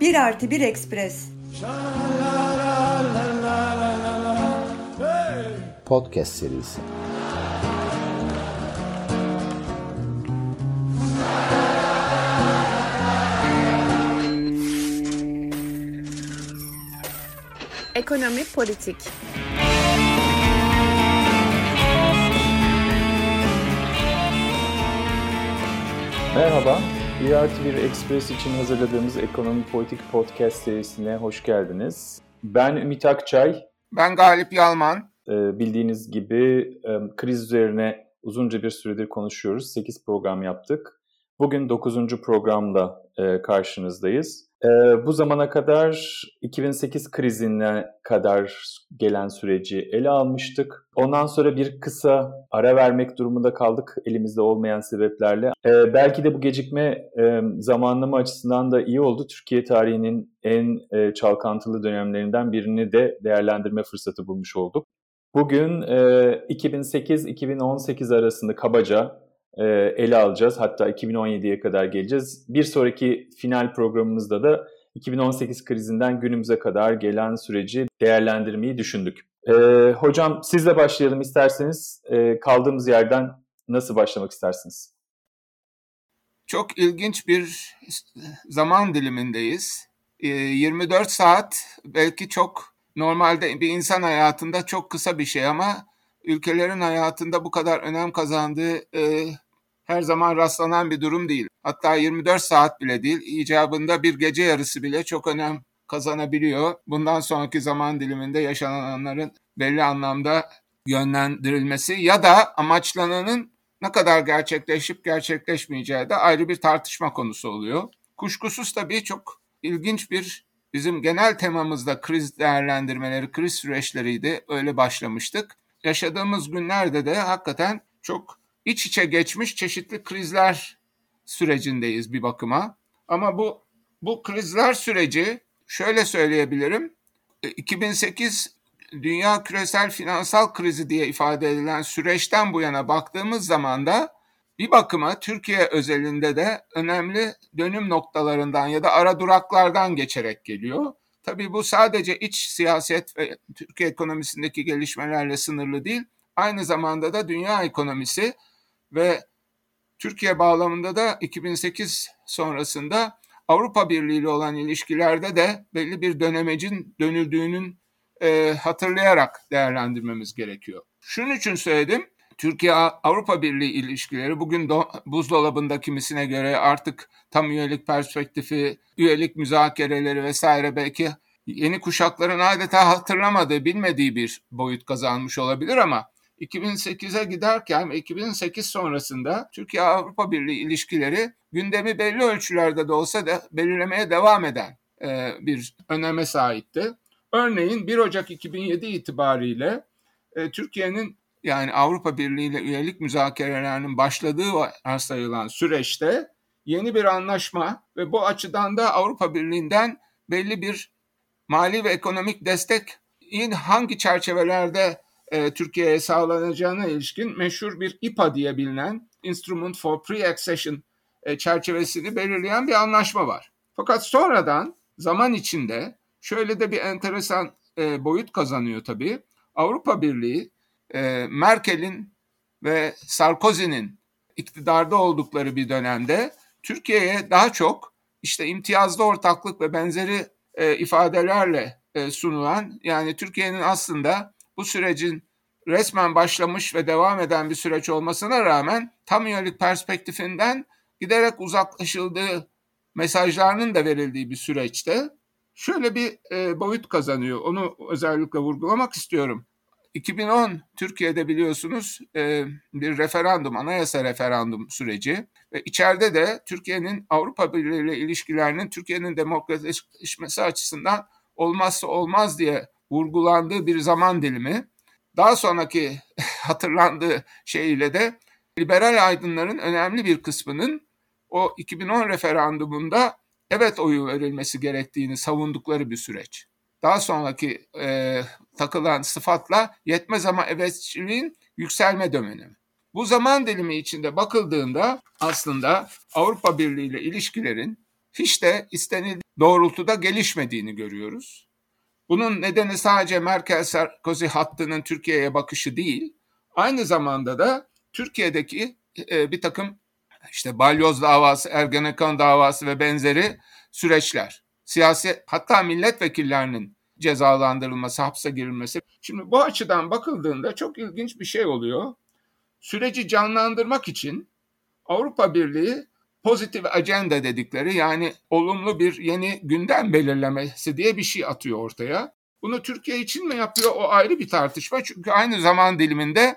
Bir artı bir ekspres. Podcast serisi. Ekonomi politik. Merhaba, Bir artı bir Express için hazırladığımız Ekonomi Politik Podcast serisine hoş geldiniz. Ben Ümit Akçay. Ben Galip Yalman. Ee, bildiğiniz gibi e, kriz üzerine uzunca bir süredir konuşuyoruz. 8 program yaptık. Bugün 9. programda e, karşınızdayız. E, bu zamana kadar 2008 krizine kadar gelen süreci ele almıştık. Ondan sonra bir kısa ara vermek durumunda kaldık elimizde olmayan sebeplerle. E, belki de bu gecikme e, zamanlama açısından da iyi oldu. Türkiye tarihinin en e, çalkantılı dönemlerinden birini de değerlendirme fırsatı bulmuş olduk. Bugün e, 2008-2018 arasında kabaca ele alacağız. Hatta 2017'ye kadar geleceğiz. Bir sonraki final programımızda da 2018 krizinden günümüze kadar gelen süreci değerlendirmeyi düşündük. E, hocam sizle başlayalım isterseniz. E, kaldığımız yerden nasıl başlamak istersiniz? Çok ilginç bir zaman dilimindeyiz. 24 saat belki çok normalde bir insan hayatında çok kısa bir şey ama ülkelerin hayatında bu kadar önem kazandığı e, her zaman rastlanan bir durum değil. Hatta 24 saat bile değil, icabında bir gece yarısı bile çok önem kazanabiliyor. Bundan sonraki zaman diliminde yaşananların belli anlamda yönlendirilmesi ya da amaçlananın ne kadar gerçekleşip gerçekleşmeyeceği de ayrı bir tartışma konusu oluyor. Kuşkusuz tabii çok ilginç bir bizim genel temamızda kriz değerlendirmeleri, kriz süreçleriydi. Öyle başlamıştık yaşadığımız günlerde de hakikaten çok iç içe geçmiş çeşitli krizler sürecindeyiz bir bakıma. Ama bu bu krizler süreci şöyle söyleyebilirim. 2008 e, dünya küresel finansal krizi diye ifade edilen süreçten bu yana baktığımız zaman da bir bakıma Türkiye özelinde de önemli dönüm noktalarından ya da ara duraklardan geçerek geliyor. Tabii bu sadece iç siyaset ve Türkiye ekonomisindeki gelişmelerle sınırlı değil. Aynı zamanda da dünya ekonomisi ve Türkiye bağlamında da 2008 sonrasında Avrupa Birliği ile olan ilişkilerde de belli bir dönemecin dönüldüğünün e, hatırlayarak değerlendirmemiz gerekiyor. Şunun için söyledim. Türkiye-Avrupa Birliği ilişkileri bugün do- buzdolabında kimisine göre artık tam üyelik perspektifi, üyelik müzakereleri vesaire belki yeni kuşakların adeta hatırlamadığı, bilmediği bir boyut kazanmış olabilir ama 2008'e giderken ve 2008 sonrasında Türkiye-Avrupa Birliği ilişkileri gündemi belli ölçülerde de olsa da belirlemeye devam eden e, bir öneme sahipti. Örneğin 1 Ocak 2007 itibariyle e, Türkiye'nin yani Avrupa Birliği ile üyelik müzakerelerinin başladığı varsayılan süreçte yeni bir anlaşma ve bu açıdan da Avrupa Birliği'nden belli bir mali ve ekonomik destek hangi çerçevelerde e, Türkiye'ye sağlanacağına ilişkin meşhur bir IPA diye bilinen Instrument for Pre-Accession e, çerçevesini belirleyen bir anlaşma var. Fakat sonradan zaman içinde şöyle de bir enteresan e, boyut kazanıyor tabii. Avrupa Birliği Merkel'in ve Sarkozy'nin iktidarda oldukları bir dönemde Türkiye'ye daha çok işte imtiyazlı ortaklık ve benzeri ifadelerle sunulan yani Türkiye'nin aslında bu sürecin resmen başlamış ve devam eden bir süreç olmasına rağmen tam üyelik perspektifinden giderek uzaklaşıldığı mesajlarının da verildiği bir süreçte şöyle bir e, boyut kazanıyor. Onu özellikle vurgulamak istiyorum. 2010 Türkiye'de biliyorsunuz e, bir referandum, anayasa referandum süreci ve içeride de Türkiye'nin Avrupa Birliği ile ilişkilerinin Türkiye'nin demokratikleşmesi açısından olmazsa olmaz diye vurgulandığı bir zaman dilimi. Daha sonraki hatırlandığı şeyle de liberal aydınların önemli bir kısmının o 2010 referandumunda evet oyu verilmesi gerektiğini savundukları bir süreç. daha sonraki e, takılan sıfatla yetmez ama evetçiliğin yükselme dönemi. Bu zaman dilimi içinde bakıldığında aslında Avrupa Birliği ile ilişkilerin hiç de istenildiği doğrultuda gelişmediğini görüyoruz. Bunun nedeni sadece Merkel-Sarkozy hattının Türkiye'ye bakışı değil, aynı zamanda da Türkiye'deki e, bir takım işte balyoz davası, Ergenekon davası ve benzeri süreçler. Siyasi hatta milletvekillerinin cezalandırılması, hapse girilmesi. Şimdi bu açıdan bakıldığında çok ilginç bir şey oluyor. Süreci canlandırmak için Avrupa Birliği pozitif agenda dedikleri yani olumlu bir yeni gündem belirlemesi diye bir şey atıyor ortaya. Bunu Türkiye için mi yapıyor o ayrı bir tartışma. Çünkü aynı zaman diliminde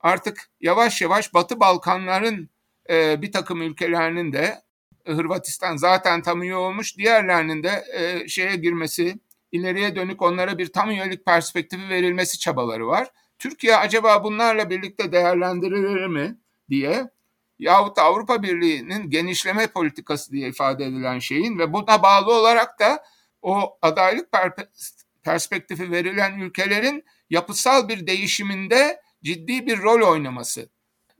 artık yavaş yavaş Batı Balkanların e, bir takım ülkelerinin de Hırvatistan zaten tam üye olmuş diğerlerinin de e, şeye girmesi ileriye dönük onlara bir tam üyelik perspektifi verilmesi çabaları var. Türkiye acaba bunlarla birlikte değerlendirilir mi diye yahut da Avrupa Birliği'nin genişleme politikası diye ifade edilen şeyin ve buna bağlı olarak da o adaylık perspektifi verilen ülkelerin yapısal bir değişiminde ciddi bir rol oynaması,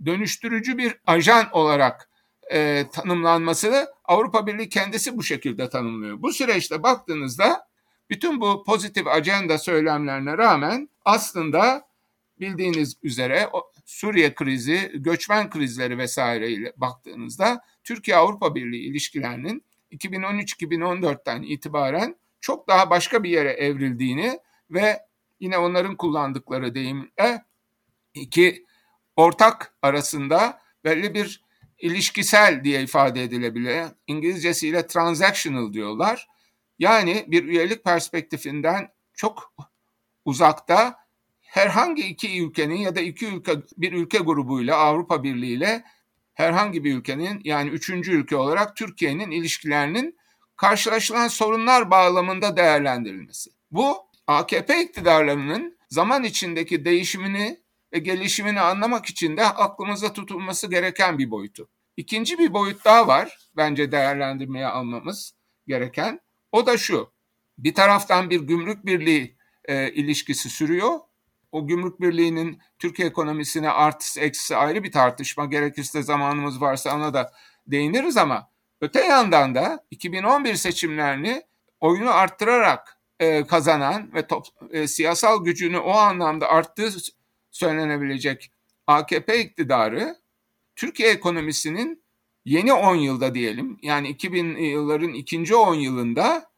dönüştürücü bir ajan olarak e, tanımlanmasını Avrupa Birliği kendisi bu şekilde tanımlıyor. Bu süreçte baktığınızda bütün bu pozitif ajanda söylemlerine rağmen aslında bildiğiniz üzere Suriye krizi, göçmen krizleri vesaireyle baktığınızda Türkiye-Avrupa Birliği ilişkilerinin 2013-2014'ten itibaren çok daha başka bir yere evrildiğini ve yine onların kullandıkları deyimle iki ortak arasında belli bir ilişkisel diye ifade edilebilir. İngilizcesiyle transactional diyorlar. Yani bir üyelik perspektifinden çok uzakta herhangi iki ülkenin ya da iki ülke bir ülke grubuyla Avrupa Birliği ile herhangi bir ülkenin yani üçüncü ülke olarak Türkiye'nin ilişkilerinin karşılaşılan sorunlar bağlamında değerlendirilmesi. Bu AKP iktidarlarının zaman içindeki değişimini ve gelişimini anlamak için de aklımızda tutulması gereken bir boyutu. İkinci bir boyut daha var bence değerlendirmeye almamız gereken. O da şu. Bir taraftan bir gümrük birliği e, ilişkisi sürüyor. O gümrük birliğinin Türkiye ekonomisine artısı eksisi ayrı bir tartışma. Gerekirse zamanımız varsa ona da değiniriz ama öte yandan da 2011 seçimlerini oyunu arttırarak e, kazanan ve top, e, siyasal gücünü o anlamda arttığı söylenebilecek AKP iktidarı Türkiye ekonomisinin yeni 10 yılda diyelim yani 2000 yılların ikinci 10 yılında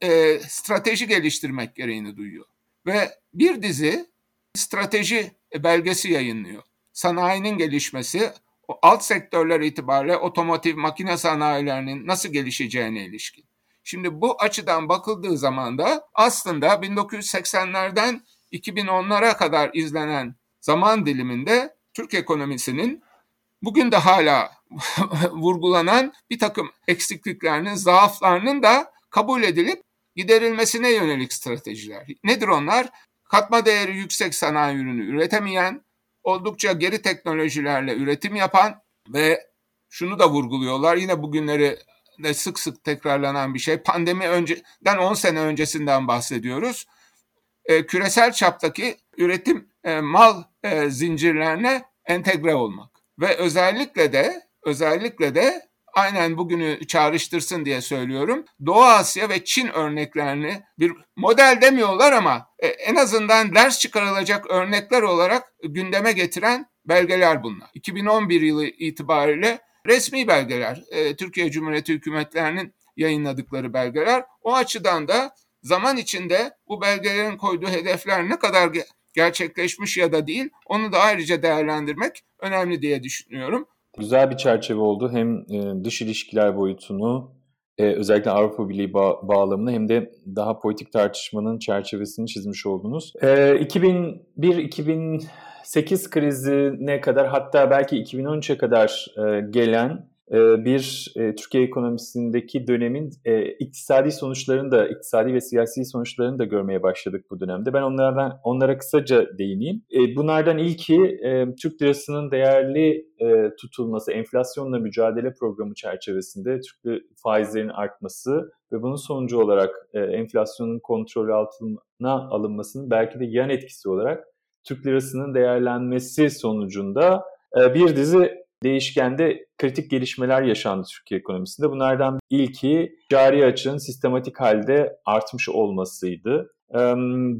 e, strateji geliştirmek gereğini duyuyor. Ve bir dizi strateji belgesi yayınlıyor. Sanayinin gelişmesi, alt sektörler itibariyle otomotiv makine sanayilerinin nasıl gelişeceğine ilişkin. Şimdi bu açıdan bakıldığı zaman da aslında 1980'lerden 2010'lara kadar izlenen zaman diliminde Türk ekonomisinin bugün de hala vurgulanan bir takım eksikliklerinin, zaaflarının da kabul edilip giderilmesine yönelik stratejiler. Nedir onlar? Katma değeri yüksek sanayi ürünü üretemeyen, oldukça geri teknolojilerle üretim yapan ve şunu da vurguluyorlar. Yine bugünleri de sık sık tekrarlanan bir şey. Pandemi önceden 10 sene öncesinden bahsediyoruz. E, küresel çaptaki üretim e, mal e, zincirlerine entegre olmak ve özellikle de özellikle de aynen bugünü çağrıştırsın diye söylüyorum. Doğu Asya ve Çin örneklerini bir model demiyorlar ama e, en azından ders çıkarılacak örnekler olarak gündeme getiren belgeler bunlar. 2011 yılı itibariyle resmi belgeler, e, Türkiye Cumhuriyeti hükümetlerinin yayınladıkları belgeler. O açıdan da zaman içinde bu belgelerin koyduğu hedefler ne kadar gerçekleşmiş ya da değil onu da ayrıca değerlendirmek önemli diye düşünüyorum. Güzel bir çerçeve oldu. Hem e, dış ilişkiler boyutunu e, özellikle Avrupa Birliği ba- bağlamını hem de daha politik tartışmanın çerçevesini çizmiş oldunuz. 2001-2008 e, krizine kadar hatta belki 2013'e kadar gelen bir e, Türkiye ekonomisindeki dönemin e, iktisadi sonuçlarını da iktisadi ve siyasi sonuçlarını da görmeye başladık bu dönemde. Ben onlardan onlara kısaca değineyim. Bunlardan ilki Türk lirasının değerli tutulması, enflasyonla mücadele programı çerçevesinde Türk faizlerin artması ve bunun sonucu olarak enflasyonun kontrolü altına alınmasının belki de yan etkisi olarak Türk lirasının değerlenmesi sonucunda bir dizi değişkende kritik gelişmeler yaşandı Türkiye ekonomisinde. Bunlardan ilki cari açığın sistematik halde artmış olmasıydı.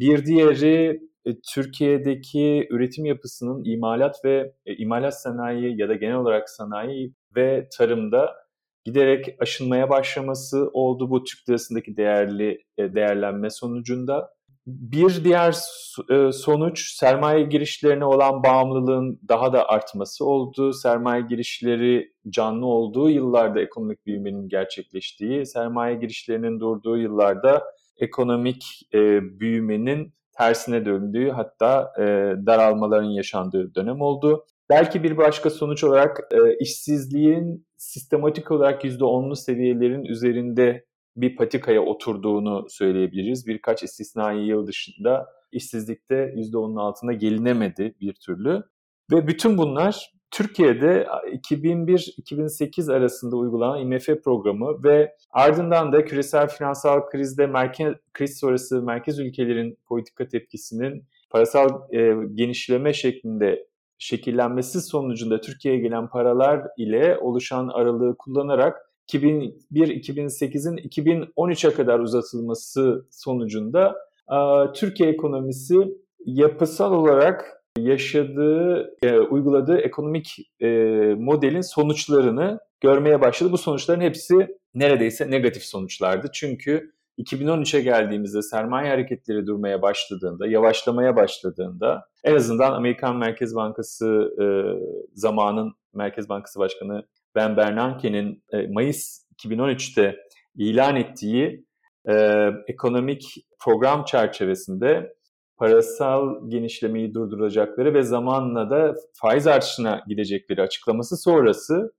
Bir diğeri e, Türkiye'deki üretim yapısının imalat ve e, imalat sanayi ya da genel olarak sanayi ve tarımda giderek aşınmaya başlaması oldu bu Türk lirasındaki değerli e, değerlenme sonucunda. Bir diğer e, sonuç sermaye girişlerine olan bağımlılığın daha da artması oldu. Sermaye girişleri canlı olduğu yıllarda ekonomik büyümenin gerçekleştiği, sermaye girişlerinin durduğu yıllarda ekonomik e, büyümenin tersine döndüğü hatta e, daralmaların yaşandığı dönem oldu. Belki bir başka sonuç olarak e, işsizliğin sistematik olarak %10'lu seviyelerin üzerinde bir patikaya oturduğunu söyleyebiliriz. Birkaç istisnai yıl dışında işsizlikte %10'un altına gelinemedi bir türlü. Ve bütün bunlar Türkiye'de 2001-2008 arasında uygulanan IMF programı ve ardından da küresel finansal krizde merkez, kriz sonrası merkez ülkelerin politika tepkisinin parasal e, genişleme şeklinde şekillenmesi sonucunda Türkiye'ye gelen paralar ile oluşan aralığı kullanarak 2001-2008'in 2013'e kadar uzatılması sonucunda Türkiye ekonomisi yapısal olarak yaşadığı, e, uyguladığı ekonomik e, modelin sonuçlarını görmeye başladı. Bu sonuçların hepsi neredeyse negatif sonuçlardı. Çünkü 2013'e geldiğimizde sermaye hareketleri durmaya başladığında, yavaşlamaya başladığında en azından Amerikan Merkez Bankası e, zamanın Merkez Bankası Başkanı Ben Bernanke'nin e, Mayıs 2013'te ilan ettiği e, ekonomik program çerçevesinde parasal genişlemeyi durduracakları ve zamanla da faiz artışına gidecekleri açıklaması sonrası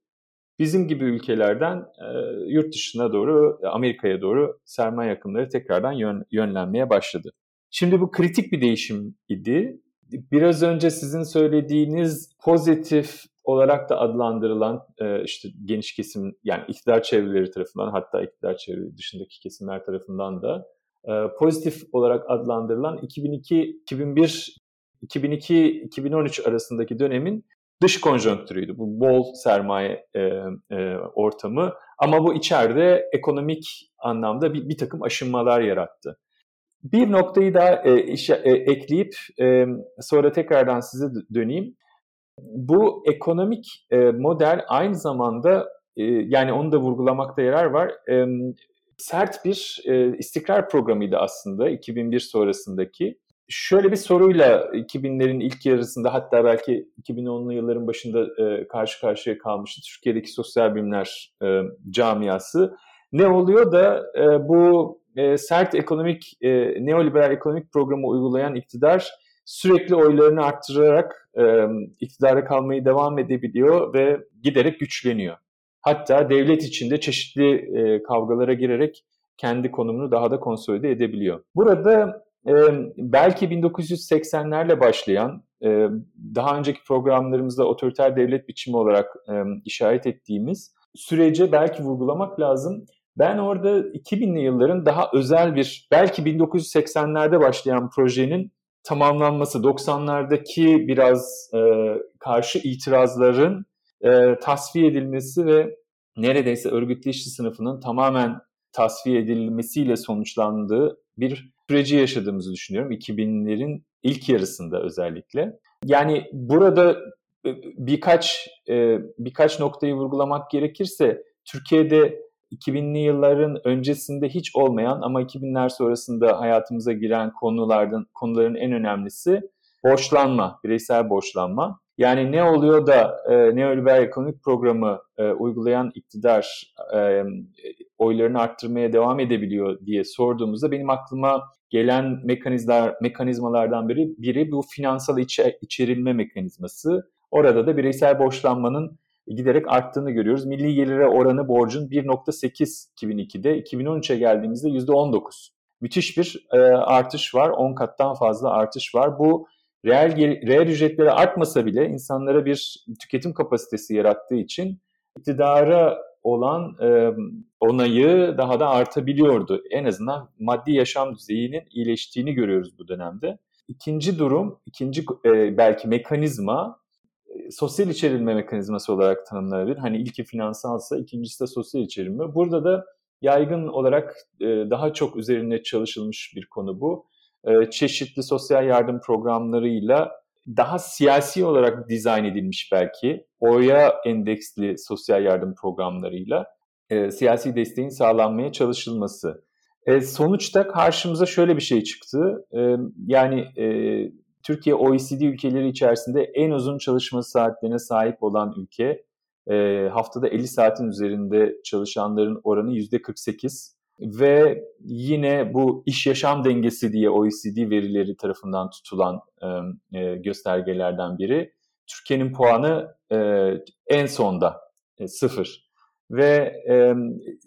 bizim gibi ülkelerden e, yurt dışına doğru, Amerika'ya doğru sermaye akımları tekrardan yön, yönlenmeye başladı. Şimdi bu kritik bir değişim idi. Biraz önce sizin söylediğiniz pozitif olarak da adlandırılan e, işte geniş kesim yani iktidar çevreleri tarafından hatta iktidar çevreleri dışındaki kesimler tarafından da e, pozitif olarak adlandırılan 2002 2001 2002-2013 arasındaki dönemin dış konjonktürüydü. Bu bol sermaye e, ortamı ama bu içeride ekonomik anlamda bir, bir takım aşınmalar yarattı. Bir noktayı daha e, işe, e, ekleyip e, sonra tekrardan size döneyim. Bu ekonomik e, model aynı zamanda e, yani onu da vurgulamakta yarar var. E, sert bir e, istikrar programıydı aslında 2001 sonrasındaki. Şöyle bir soruyla 2000'lerin ilk yarısında hatta belki 2010'lu yılların başında e, karşı karşıya kalmıştı Türkiye'deki sosyal bilimler e, camiası. Ne oluyor da e, bu e, sert ekonomik, e, neoliberal ekonomik programı uygulayan iktidar sürekli oylarını arttırarak e, iktidara kalmayı devam edebiliyor ve giderek güçleniyor. Hatta devlet içinde çeşitli e, kavgalara girerek kendi konumunu daha da konsolide edebiliyor. Burada e, belki 1980'lerle başlayan, e, daha önceki programlarımızda otoriter devlet biçimi olarak e, işaret ettiğimiz sürece belki vurgulamak lazım. Ben orada 2000'li yılların daha özel bir, belki 1980'lerde başlayan projenin tamamlanması, 90'lardaki biraz e, karşı itirazların e, tasfiye edilmesi ve neredeyse örgütlü işçi sınıfının tamamen tasfiye edilmesiyle sonuçlandığı bir süreci yaşadığımızı düşünüyorum 2000'lerin ilk yarısında özellikle. Yani burada e, birkaç e, birkaç noktayı vurgulamak gerekirse Türkiye'de 2000'li yılların öncesinde hiç olmayan ama 2000'ler sonrasında hayatımıza giren konulardan konuların en önemlisi borçlanma, bireysel borçlanma. Yani ne oluyor da e, neoliberal ekonomik programı e, uygulayan iktidar e, oylarını arttırmaya devam edebiliyor diye sorduğumuzda benim aklıma gelen mekanizmalar mekanizmalardan biri biri bu finansal içe, içerilme mekanizması. Orada da bireysel borçlanmanın giderek arttığını görüyoruz. Milli gelire oranı borcun 1.8 2002'de, 2013'e geldiğimizde %19. Müthiş bir e, artış var, 10 kattan fazla artış var. Bu reel, reel ücretleri artmasa bile insanlara bir tüketim kapasitesi yarattığı için iktidara olan e, onayı daha da artabiliyordu. En azından maddi yaşam düzeyinin iyileştiğini görüyoruz bu dönemde. İkinci durum, ikinci e, belki mekanizma sosyal içerilme mekanizması olarak tanımlanabilir. Hani ilki finansalsa ikincisi de sosyal içerilme. Burada da yaygın olarak e, daha çok üzerine çalışılmış bir konu bu. E, çeşitli sosyal yardım programlarıyla daha siyasi olarak dizayn edilmiş belki oya endeksli sosyal yardım programlarıyla e, siyasi desteğin sağlanmaya çalışılması. E, sonuçta karşımıza şöyle bir şey çıktı. E, yani e, Türkiye OECD ülkeleri içerisinde en uzun çalışma saatlerine sahip olan ülke. E, haftada 50 saatin üzerinde çalışanların oranı %48 ve yine bu iş yaşam dengesi diye OECD verileri tarafından tutulan e, göstergelerden biri. Türkiye'nin puanı e, en sonda e, sıfır. Ve e,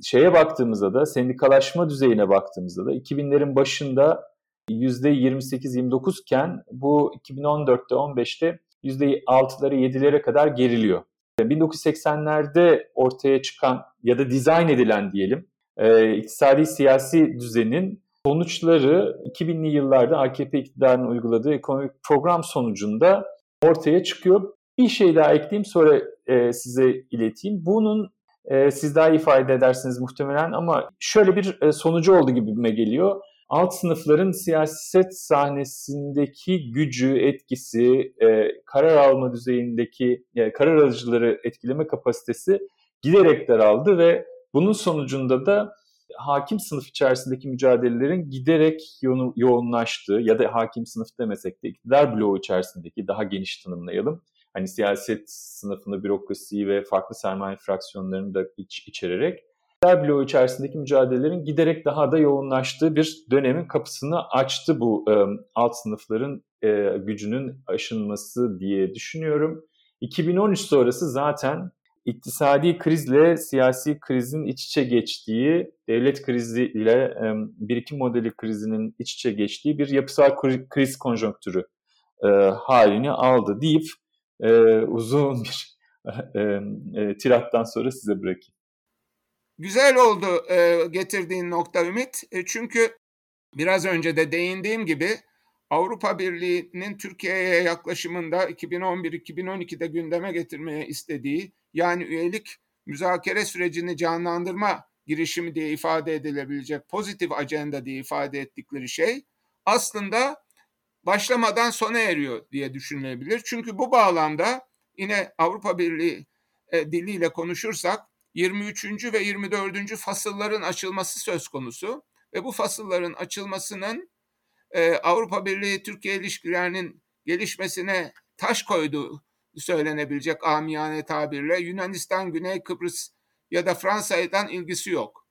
şeye baktığımızda da sendikalaşma düzeyine baktığımızda da 2000'lerin başında %28-29 iken bu 2014'te 15'te %6'lara 7'lere kadar geriliyor. 1980'lerde ortaya çıkan ya da dizayn edilen diyelim e, iktisadi siyasi düzenin sonuçları 2000'li yıllarda AKP iktidarının uyguladığı ekonomik program sonucunda ortaya çıkıyor. Bir şey daha ekleyeyim sonra e, size ileteyim. Bunun e, siz daha ifade edersiniz muhtemelen ama şöyle bir e, sonucu oldu gibime geliyor. Alt sınıfların siyaset sahnesindeki gücü, etkisi, e, karar alma düzeyindeki e, karar alıcıları etkileme kapasitesi giderek daraldı ve bunun sonucunda da hakim sınıf içerisindeki mücadelelerin giderek yo- yoğunlaştığı ya da hakim sınıf demesek de iktidar bloğu içerisindeki daha geniş tanımlayalım. Hani siyaset sınıfını, bürokrasiyi ve farklı sermaye fraksiyonlarını da iç, içererek iktidar bloğu içerisindeki mücadelelerin giderek daha da yoğunlaştığı bir dönemin kapısını açtı bu e, alt sınıfların e, gücünün aşınması diye düşünüyorum. 2013 sonrası zaten iktisadi krizle siyasi krizin iç içe geçtiği, devlet kriziyle birikim modeli krizinin iç içe geçtiği bir yapısal kriz konjonktürü e, halini aldı deyip e, uzun bir e, tirattan sonra size bırakayım. Güzel oldu getirdiğin nokta Ümit. Çünkü biraz önce de değindiğim gibi Avrupa Birliği'nin Türkiye'ye yaklaşımında 2011-2012'de gündeme getirmeye istediği yani üyelik müzakere sürecini canlandırma girişimi diye ifade edilebilecek pozitif ajanda diye ifade ettikleri şey aslında başlamadan sona eriyor diye düşünülebilir. Çünkü bu bağlamda yine Avrupa Birliği e, diliyle konuşursak 23. ve 24. fasılların açılması söz konusu ve bu fasılların açılmasının e, Avrupa Birliği Türkiye ilişkilerinin gelişmesine taş koyduğu söylenebilecek amiyane tabirle Yunanistan, Güney Kıbrıs ya da Fransa'dan ilgisi yok.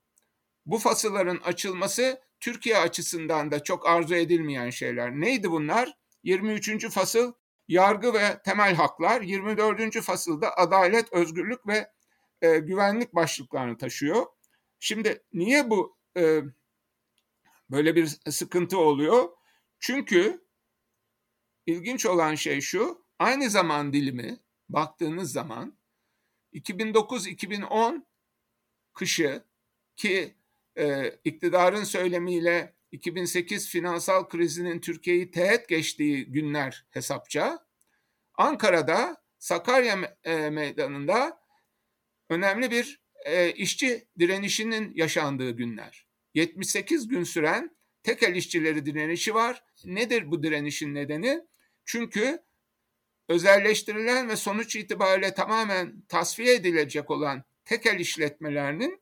Bu fasılların açılması Türkiye açısından da çok arzu edilmeyen şeyler. Neydi bunlar? 23. fasıl yargı ve temel haklar, 24. fasılda adalet, özgürlük ve e, güvenlik başlıklarını taşıyor. Şimdi niye bu e, böyle bir sıkıntı oluyor? Çünkü ilginç olan şey şu, Aynı zaman dilimi baktığınız zaman 2009-2010 kışı ki e, iktidarın söylemiyle 2008 finansal krizinin Türkiye'yi teğet geçtiği günler hesapça Ankara'da Sakarya e, meydanında önemli bir e, işçi direnişinin yaşandığı günler. 78 gün süren tekel işçileri direnişi var. Nedir bu direnişin nedeni? Çünkü özelleştirilen ve sonuç itibariyle tamamen tasfiye edilecek olan tekel işletmelerinin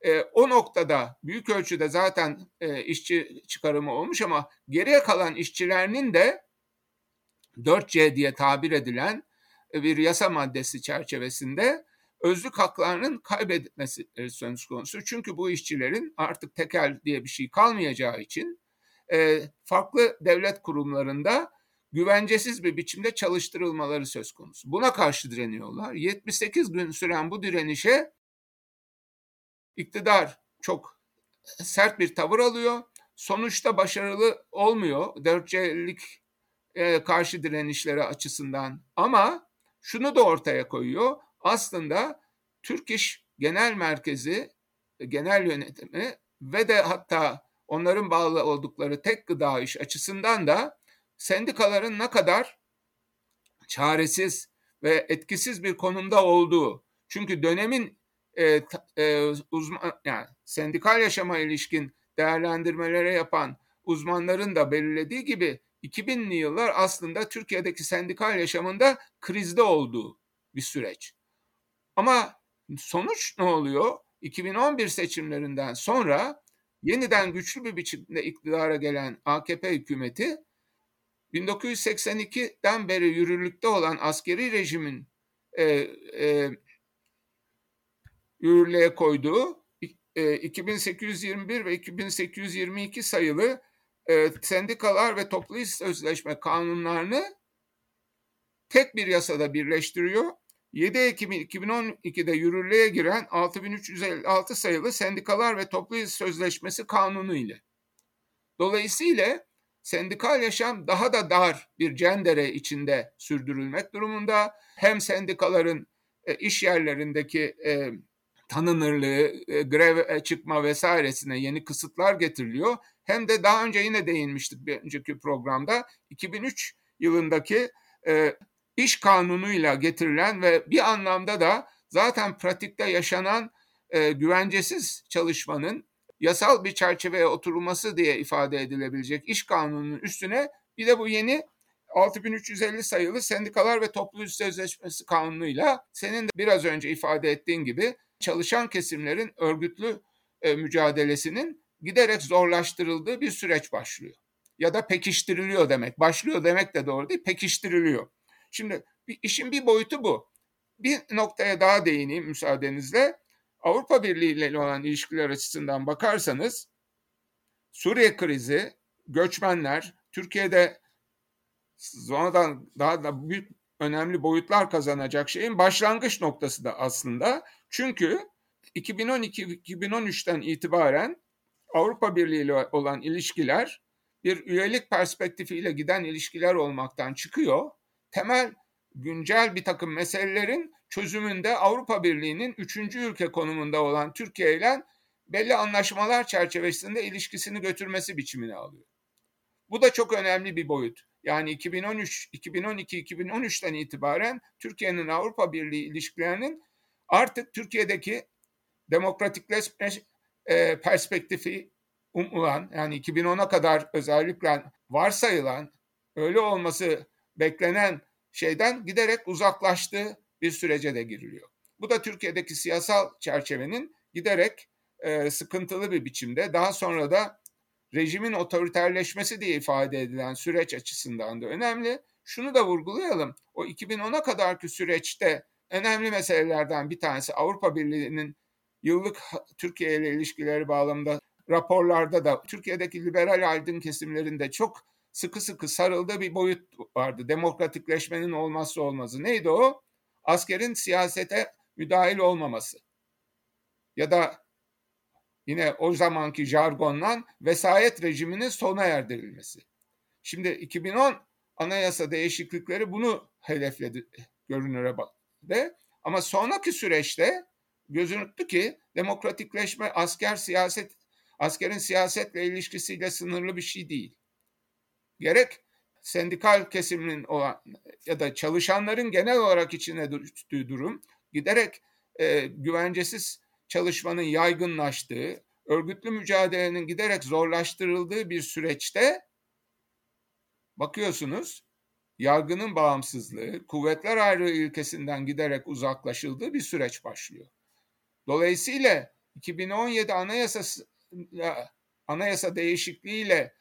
e, o noktada büyük ölçüde zaten e, işçi çıkarımı olmuş ama geriye kalan işçilerinin de 4C diye tabir edilen bir yasa maddesi çerçevesinde özlük haklarının kaybetmesi e, söz konusu. Çünkü bu işçilerin artık tekel diye bir şey kalmayacağı için e, farklı devlet kurumlarında güvencesiz bir biçimde çalıştırılmaları söz konusu. Buna karşı direniyorlar. 78 gün süren bu direnişe iktidar çok sert bir tavır alıyor. Sonuçta başarılı olmuyor. Dörtçelik e, karşı direnişleri açısından. Ama şunu da ortaya koyuyor. Aslında Türk İş Genel Merkezi, genel yönetimi ve de hatta onların bağlı oldukları tek gıda iş açısından da sendikaların ne kadar çaresiz ve etkisiz bir konumda olduğu. Çünkü dönemin e, e, uzman yani sendikal yaşama ilişkin değerlendirmelere yapan uzmanların da belirlediği gibi 2000'li yıllar aslında Türkiye'deki sendikal yaşamında krizde olduğu bir süreç. Ama sonuç ne oluyor? 2011 seçimlerinden sonra yeniden güçlü bir biçimde iktidara gelen AKP hükümeti 1982'den beri yürürlükte olan askeri rejimin e, e, yürürlüğe koyduğu e, 2821 ve 2822 sayılı e, sendikalar ve toplu iş sözleşme kanunlarını tek bir yasada birleştiriyor. 7 Ekim 2012'de yürürlüğe giren 6356 sayılı Sendikalar ve Toplu Sözleşmesi kanunu ile. Dolayısıyla sendikal yaşam daha da dar bir cendere içinde sürdürülmek durumunda. Hem sendikaların e, iş yerlerindeki e, tanınırlığı, e, grev çıkma vesairesine yeni kısıtlar getiriliyor. Hem de daha önce yine değinmiştik bir önceki programda 2003 yılındaki iş kanunuyla getirilen ve bir anlamda da zaten pratikte yaşanan e, güvencesiz çalışmanın yasal bir çerçeveye oturulması diye ifade edilebilecek iş kanununun üstüne bir de bu yeni 6350 sayılı Sendikalar ve Toplu İş Sözleşmesi kanunuyla senin de biraz önce ifade ettiğin gibi çalışan kesimlerin örgütlü e, mücadelesinin giderek zorlaştırıldığı bir süreç başlıyor. Ya da pekiştiriliyor demek. Başlıyor demek de doğru değil, pekiştiriliyor. Şimdi işin bir boyutu bu. Bir noktaya daha değineyim müsaadenizle. Avrupa Birliği ile olan ilişkiler açısından bakarsanız Suriye krizi, göçmenler, Türkiye'de sonradan daha da büyük önemli boyutlar kazanacak şeyin başlangıç noktası da aslında. Çünkü 2012-2013'ten itibaren Avrupa Birliği ile olan ilişkiler bir üyelik perspektifiyle giden ilişkiler olmaktan çıkıyor. Temel güncel bir takım meselelerin çözümünde Avrupa Birliği'nin üçüncü ülke konumunda olan Türkiye ile belli anlaşmalar çerçevesinde ilişkisini götürmesi biçimini alıyor. Bu da çok önemli bir boyut. Yani 2013, 2012, 2013'ten itibaren Türkiye'nin Avrupa Birliği ilişkilerinin artık Türkiye'deki demokratikleşme e, perspektifi umulan yani 2010'a kadar özellikle varsayılan öyle olması beklenen şeyden giderek uzaklaştığı bir sürece de giriliyor. Bu da Türkiye'deki siyasal çerçevenin giderek e, sıkıntılı bir biçimde daha sonra da rejimin otoriterleşmesi diye ifade edilen süreç açısından da önemli. Şunu da vurgulayalım. O 2010'a kadarki süreçte önemli meselelerden bir tanesi Avrupa Birliği'nin yıllık Türkiye ile ilişkileri bağlamında raporlarda da Türkiye'deki liberal aydın kesimlerinde çok sıkı sıkı sarıldığı bir boyut vardı. Demokratikleşmenin olmazsa olmazı. Neydi o? Askerin siyasete müdahil olmaması. Ya da yine o zamanki jargonla vesayet rejiminin sona erdirilmesi. Şimdi 2010 anayasa değişiklikleri bunu hedefledi görünüre de. Ama sonraki süreçte gözünüktü ki demokratikleşme asker siyaset askerin siyasetle ilişkisiyle sınırlı bir şey değil. Gerek sendikal kesimin olan ya da çalışanların genel olarak içine düştüğü durum giderek e, güvencesiz çalışmanın yaygınlaştığı, örgütlü mücadelenin giderek zorlaştırıldığı bir süreçte bakıyorsunuz yargının bağımsızlığı, kuvvetler ayrılığı ilkesinden giderek uzaklaşıldığı bir süreç başlıyor. Dolayısıyla 2017 anayasası anayasa değişikliğiyle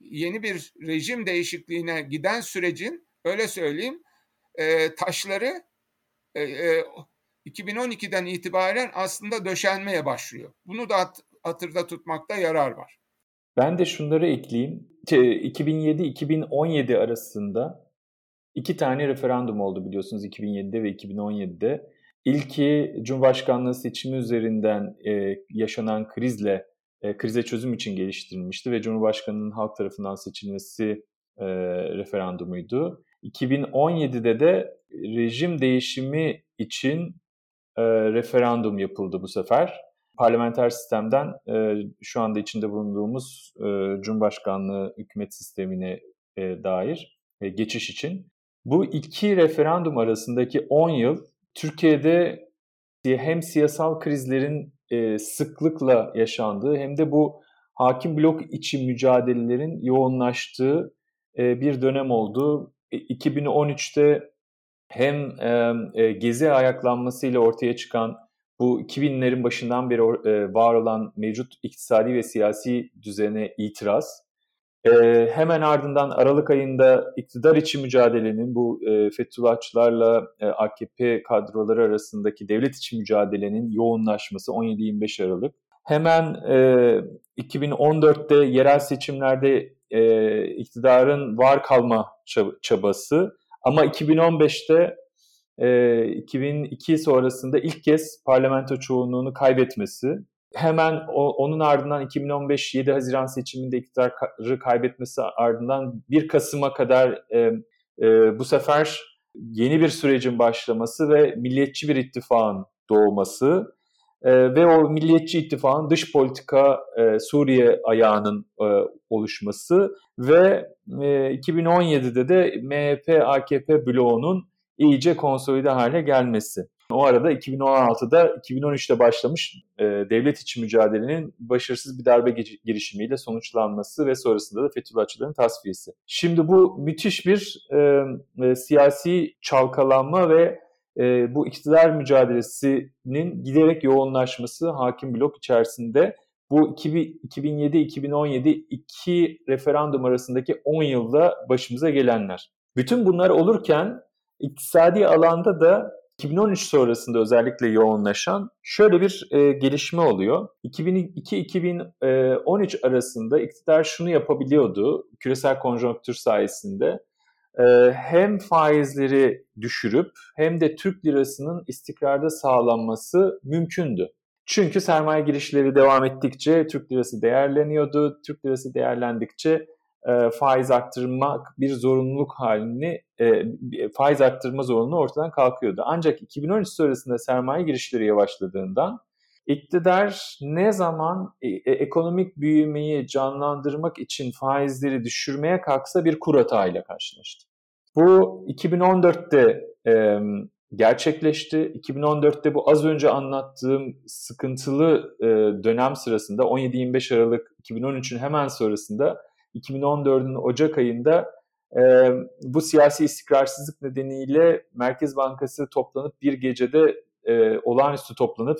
yeni bir rejim değişikliğine giden sürecin öyle söyleyeyim e, taşları e, e, 2012'den itibaren aslında döşenmeye başlıyor. Bunu da hat, hatırda tutmakta yarar var. Ben de şunları ekleyeyim. 2007-2017 arasında iki tane referandum oldu biliyorsunuz 2007'de ve 2017'de. İlki Cumhurbaşkanlığı seçimi üzerinden e, yaşanan krizle e, krize çözüm için geliştirilmişti ve Cumhurbaşkanı'nın halk tarafından seçilmesi e, referandumuydu. 2017'de de rejim değişimi için e, referandum yapıldı bu sefer. Parlamenter sistemden e, şu anda içinde bulunduğumuz e, Cumhurbaşkanlığı hükümet sistemine e, dair e, geçiş için. Bu iki referandum arasındaki 10 yıl Türkiye'de hem siyasal krizlerin e, sıklıkla yaşandığı hem de bu hakim blok içi mücadelelerin yoğunlaştığı e, bir dönem oldu. 2013'te e, hem e, gezi ayaklanmasıyla ortaya çıkan bu 2000'lerin başından beri var olan mevcut iktisadi ve siyasi düzene itiraz, hemen ardından Aralık ayında iktidar içi mücadelenin bu Fethullahçılarla AKP kadroları arasındaki devlet içi mücadelenin yoğunlaşması 17-25 Aralık. Hemen 2014'te yerel seçimlerde e, iktidarın var kalma çabası. Ama 2015'te e, 2002 sonrasında ilk kez parlamento çoğunluğunu kaybetmesi, hemen o, onun ardından 2015 7 Haziran seçiminde iktidarı kaybetmesi ardından 1 Kasım'a kadar e, e, bu sefer yeni bir sürecin başlaması ve milliyetçi bir ittifakın doğması e, ve o Milliyetçi İttifak'ın dış politika e, Suriye ayağının e, oluşması ve e, 2017'de de MHP-AKP bloğunun iyice konsolide hale gelmesi. O arada 2016'da 2013'te başlamış e, devlet içi mücadelenin başarısız bir darbe girişimiyle sonuçlanması ve sonrasında da Fethullahçıların tasfiyesi. Şimdi bu müthiş bir e, e, siyasi çalkalanma ve e, bu iktidar mücadelesinin giderek yoğunlaşması hakim blok içerisinde bu 2007-2017 iki referandum arasındaki 10 yılda başımıza gelenler. Bütün bunlar olurken iktisadi alanda da 2013 sonrasında özellikle yoğunlaşan şöyle bir e, gelişme oluyor. 2002-2013 arasında iktidar şunu yapabiliyordu küresel konjonktür sayesinde hem faizleri düşürüp hem de Türk lirasının istikrarda sağlanması mümkündü. Çünkü sermaye girişleri devam ettikçe Türk lirası değerleniyordu. Türk lirası değerlendikçe faiz arttırmak bir zorunluluk halini, faiz arttırma zorunluluğu ortadan kalkıyordu. Ancak 2013 sonrasında sermaye girişleri yavaşladığından İktidar ne zaman e, e, ekonomik büyümeyi canlandırmak için faizleri düşürmeye kalksa bir kur hatağıyla karşılaştı. Bu 2014'te e, gerçekleşti. 2014'te bu az önce anlattığım sıkıntılı e, dönem sırasında 17-25 Aralık 2013'ün hemen sonrasında 2014'ün Ocak ayında e, bu siyasi istikrarsızlık nedeniyle Merkez Bankası toplanıp bir gecede e, olağanüstü toplanıp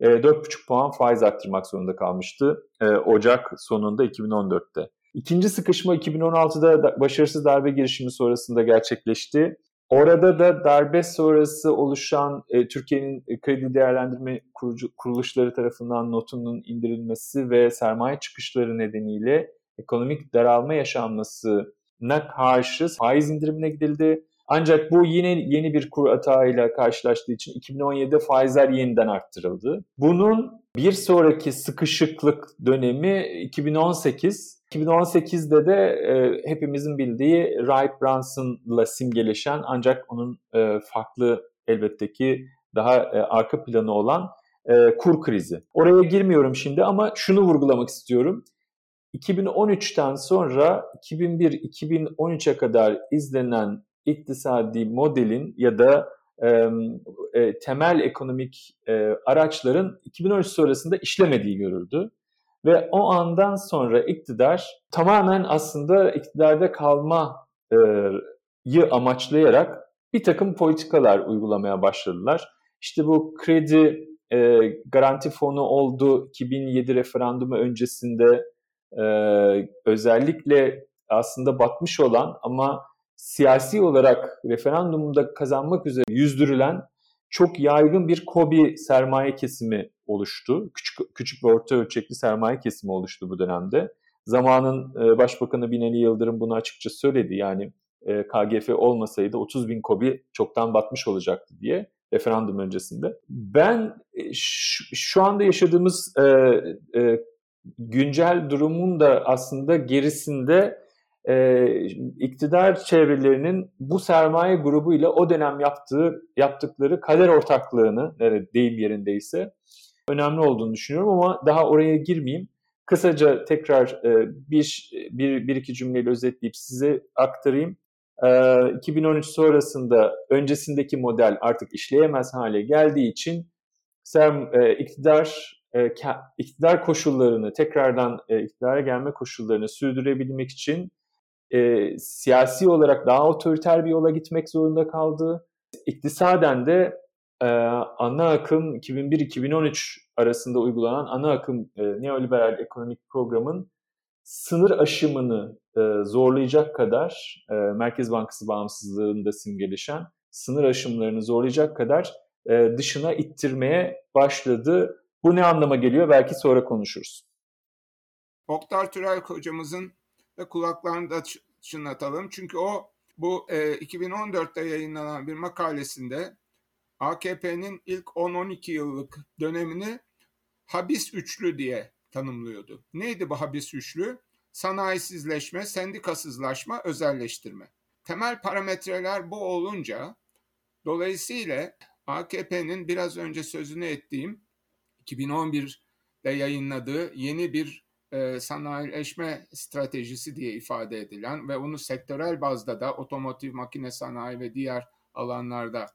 e, 4,5 puan faiz arttırmak zorunda kalmıştı e, Ocak sonunda 2014'te. İkinci sıkışma 2016'da başarısız darbe girişimi sonrasında gerçekleşti. Orada da darbe sonrası oluşan e, Türkiye'nin kredi değerlendirme kurucu, kuruluşları tarafından notunun indirilmesi ve sermaye çıkışları nedeniyle ekonomik daralma yaşanmasına karşı faiz indirimine gidildi. Ancak bu yine yeni bir kur atağıyla karşılaştığı için 2017'de faizler yeniden arttırıldı. Bunun bir sonraki sıkışıklık dönemi 2018. 2018'de de e, hepimizin bildiği Wright Brunson'la simgeleşen ancak onun e, farklı elbette ki daha e, arka planı olan e, kur krizi. Oraya girmiyorum şimdi ama şunu vurgulamak istiyorum. 2013'ten sonra 2001-2013'e kadar izlenen iktisadi modelin ya da e, e, temel ekonomik e, araçların 2013 sonrasında işlemediği görüldü. Ve o andan sonra iktidar tamamen aslında iktidarda kalmayı amaçlayarak bir takım politikalar uygulamaya başladılar. İşte bu kredi e, garanti fonu oldu 2007 referandumu öncesinde e, özellikle aslında batmış olan ama siyasi olarak referandumda kazanmak üzere yüzdürülen çok yaygın bir kobi sermaye kesimi oluştu. Küçük, küçük ve orta ölçekli sermaye kesimi oluştu bu dönemde. Zamanın e, Başbakanı Binali Yıldırım bunu açıkça söyledi. Yani e, KGF olmasaydı 30 bin kobi çoktan batmış olacaktı diye referandum öncesinde. Ben e, şu, anda yaşadığımız e, e, güncel durumun da aslında gerisinde e, iktidar çevrelerinin bu sermaye grubuyla o dönem yaptığı yaptıkları kader ortaklığını, deyim yerindeyse önemli olduğunu düşünüyorum ama daha oraya girmeyeyim. Kısaca tekrar e, bir, bir, bir iki cümleyle özetleyip size aktarayım. 2013 sonrasında öncesindeki model artık işleyemez hale geldiği için serm, iktidar iktidar koşullarını tekrardan iktidara gelme koşullarını sürdürebilmek için siyasi olarak daha otoriter bir yola gitmek zorunda kaldı. İktisaden de ana akım 2001-2013 arasında uygulanan ana akım neoliberal ekonomik programın sınır aşımını e, zorlayacak kadar e, Merkez Bankası bağımsızlığında simgeleşen sınır aşımlarını zorlayacak kadar e, dışına ittirmeye başladı. Bu ne anlama geliyor? Belki sonra konuşuruz. Oktar Türel hocamızın da kulaklarını da çınlatalım. Çünkü o bu e, 2014'te yayınlanan bir makalesinde AKP'nin ilk 10-12 yıllık dönemini habis üçlü diye tanımlıyordu. Neydi bu habis üçlü? Sanayisizleşme, sendikasızlaşma, özelleştirme. Temel parametreler bu olunca dolayısıyla AKP'nin biraz önce sözünü ettiğim 2011'de yayınladığı yeni bir e, sanayileşme stratejisi diye ifade edilen ve onu sektörel bazda da otomotiv, makine sanayi ve diğer alanlarda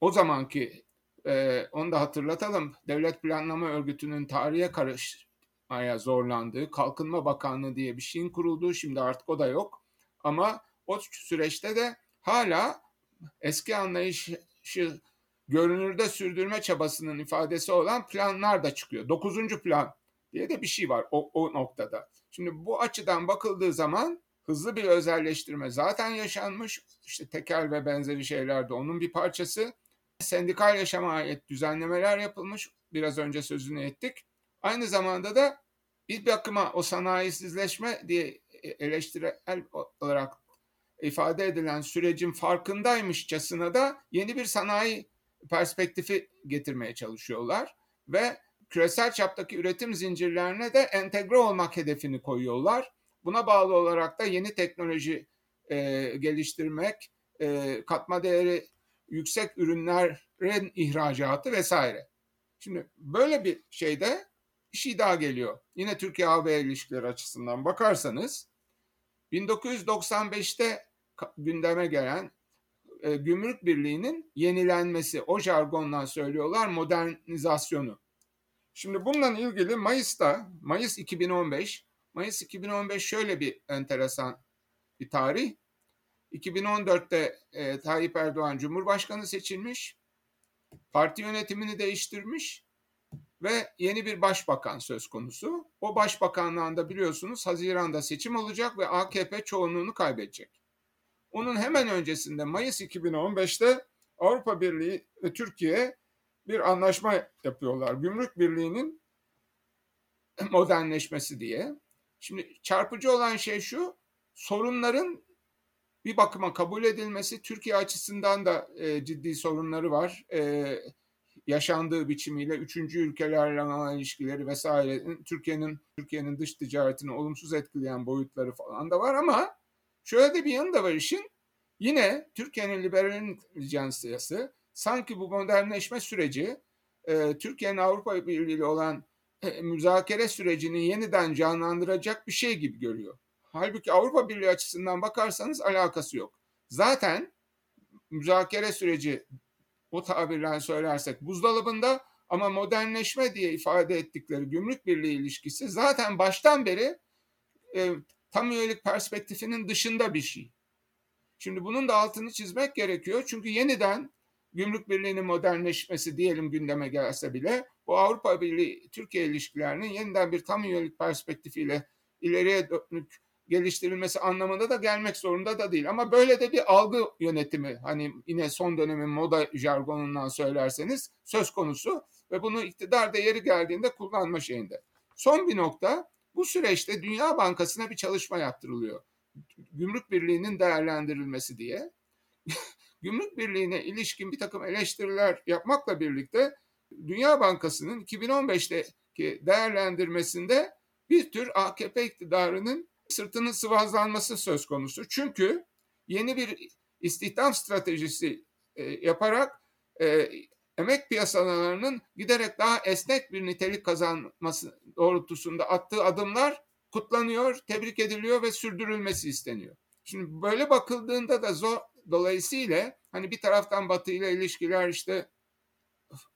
o zamanki e, onu da hatırlatalım Devlet Planlama Örgütü'nün tarihe karış aya zorlandığı, Kalkınma Bakanlığı diye bir şeyin kurulduğu, şimdi artık o da yok. Ama o süreçte de hala eski anlayışı görünürde sürdürme çabasının ifadesi olan planlar da çıkıyor. Dokuzuncu plan diye de bir şey var o, o noktada. Şimdi bu açıdan bakıldığı zaman hızlı bir özelleştirme zaten yaşanmış. İşte tekel ve benzeri şeyler de onun bir parçası. Sendikal yaşama ait düzenlemeler yapılmış. Biraz önce sözünü ettik. Aynı zamanda da bir bakıma o sanayisizleşme diye e, eleştirel olarak ifade edilen sürecin farkındaymışçasına da yeni bir sanayi perspektifi getirmeye çalışıyorlar ve küresel çaptaki üretim zincirlerine de entegre olmak hedefini koyuyorlar. Buna bağlı olarak da yeni teknoloji e, geliştirmek, e, katma değeri yüksek ürünlerin ihracatı vesaire. Şimdi böyle bir şeyde bir şey daha geliyor. Yine Türkiye-AB ilişkileri açısından bakarsanız 1995'te gündeme gelen e, Gümrük Birliği'nin yenilenmesi, o jargonla söylüyorlar modernizasyonu. Şimdi bununla ilgili Mayıs'ta, Mayıs 2015, Mayıs 2015 şöyle bir enteresan bir tarih. 2014'te e, Tayyip Erdoğan Cumhurbaşkanı seçilmiş, parti yönetimini değiştirmiş ve yeni bir başbakan söz konusu. O başbakanlığında biliyorsunuz Haziran'da seçim olacak ve AKP çoğunluğunu kaybedecek. Onun hemen öncesinde Mayıs 2015'te Avrupa Birliği ve Türkiye bir anlaşma yapıyorlar. Gümrük Birliği'nin modernleşmesi diye. Şimdi çarpıcı olan şey şu, sorunların bir bakıma kabul edilmesi Türkiye açısından da e, ciddi sorunları var. E, yaşandığı biçimiyle üçüncü ülkelerle olan ilişkileri vesaire Türkiye'nin Türkiye'nin dış ticaretini olumsuz etkileyen boyutları falan da var ama şöyle de bir yanı da var işin. Yine Türkiye'nin liberal intelijansiyası sanki bu modernleşme süreci e, Türkiye'nin Avrupa Birliği ile olan e, müzakere sürecini yeniden canlandıracak bir şey gibi görüyor. Halbuki Avrupa Birliği açısından bakarsanız alakası yok. Zaten müzakere süreci o tabirle söylersek buzdolabında ama modernleşme diye ifade ettikleri gümrük birliği ilişkisi zaten baştan beri e, tam üyelik perspektifinin dışında bir şey. Şimdi bunun da altını çizmek gerekiyor. Çünkü yeniden gümrük birliğinin modernleşmesi diyelim gündeme gelse bile bu Avrupa Birliği Türkiye ilişkilerinin yeniden bir tam üyelik perspektifiyle ileriye dönük geliştirilmesi anlamında da gelmek zorunda da değil. Ama böyle de bir algı yönetimi hani yine son dönemin moda jargonundan söylerseniz söz konusu ve bunu iktidar da yeri geldiğinde kullanma şeyinde. Son bir nokta Bu süreçte Dünya Bankası'na bir çalışma yaptırılıyor. Gümrük Birliği'nin değerlendirilmesi diye. Gümrük Birliği'ne ilişkin bir takım eleştiriler yapmakla birlikte Dünya Bankası'nın 2015'teki değerlendirmesinde bir tür AKP iktidarının sırtının sıvazlanması söz konusu. Çünkü yeni bir istihdam stratejisi e, yaparak e, emek piyasalarının giderek daha esnek bir nitelik kazanması doğrultusunda attığı adımlar kutlanıyor, tebrik ediliyor ve sürdürülmesi isteniyor. Şimdi böyle bakıldığında da zor, dolayısıyla hani bir taraftan Batı ile ilişkiler işte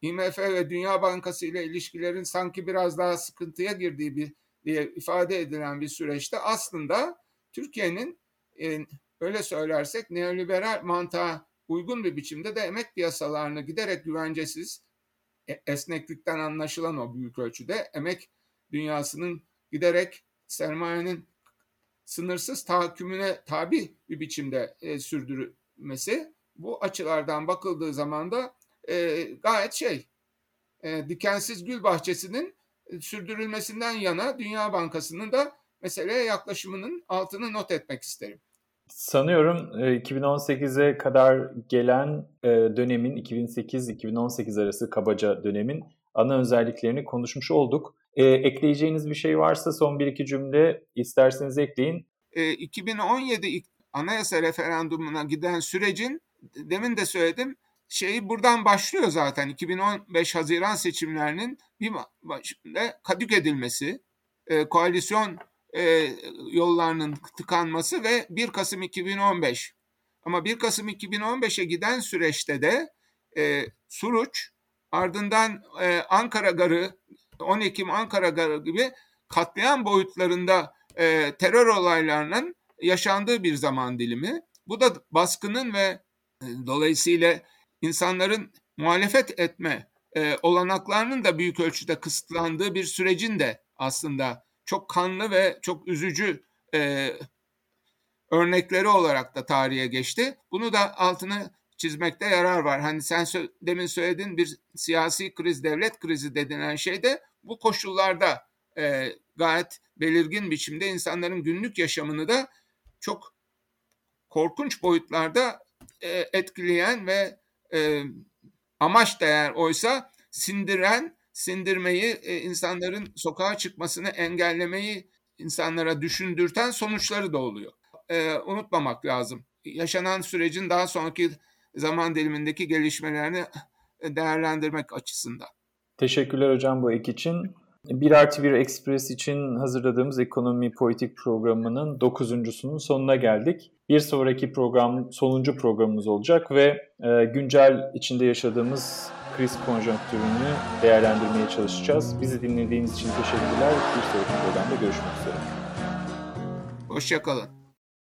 IMF ve Dünya Bankası ile ilişkilerin sanki biraz daha sıkıntıya girdiği bir diye ifade edilen bir süreçte aslında Türkiye'nin e, öyle söylersek neoliberal mantığa uygun bir biçimde de emek piyasalarını giderek güvencesiz, e, esneklikten anlaşılan o büyük ölçüde emek dünyasının giderek sermayenin sınırsız tahakkümüne tabi bir biçimde e, sürdürülmesi bu açılardan bakıldığı zaman da e, gayet şey e, dikensiz gül bahçesinin e, sürdürülmesinden yana Dünya Bankası'nın da meseleye yaklaşımının altını not etmek isterim. Sanıyorum 2018'e kadar gelen e, dönemin 2008-2018 arası kabaca dönemin ana özelliklerini konuşmuş olduk. E, ekleyeceğiniz bir şey varsa son bir iki cümle isterseniz ekleyin. 2017 anayasa referandumuna giden sürecin demin de söyledim şeyi buradan başlıyor zaten 2015 Haziran seçimlerinin bir başında kadük edilmesi, koalisyon e, yollarının tıkanması ve 1 Kasım 2015. Ama 1 Kasım 2015'e giden süreçte de e, Suruç, ardından e, Ankara Garı, 10 Ekim Ankara Garı gibi katliam boyutlarında e, terör olaylarının yaşandığı bir zaman dilimi. Bu da baskının ve e, dolayısıyla insanların muhalefet etme e, olanaklarının da büyük ölçüde kısıtlandığı bir sürecin de aslında çok kanlı ve çok üzücü e, örnekleri olarak da tarihe geçti. Bunu da altını çizmekte yarar var. Hani sen sö- demin söylediğin bir siyasi kriz, devlet krizi denilen şey de bu koşullarda e, gayet belirgin biçimde insanların günlük yaşamını da çok korkunç boyutlarda e, etkileyen ve e, amaç değer oysa sindiren sindirmeyi, e, insanların sokağa çıkmasını engellemeyi insanlara düşündürten sonuçları da oluyor. E, unutmamak lazım. Yaşanan sürecin daha sonraki zaman dilimindeki gelişmelerini değerlendirmek açısından. Teşekkürler hocam bu ek için. 1 artı 1 Express için hazırladığımız ekonomi politik programının dokuzuncusunun sonuna geldik. Bir sonraki program sonuncu programımız olacak ve e, güncel içinde yaşadığımız kriz konjonktürünü değerlendirmeye çalışacağız. Bizi dinlediğiniz için teşekkürler. Bir sonraki programda görüşmek üzere. Hoşçakalın.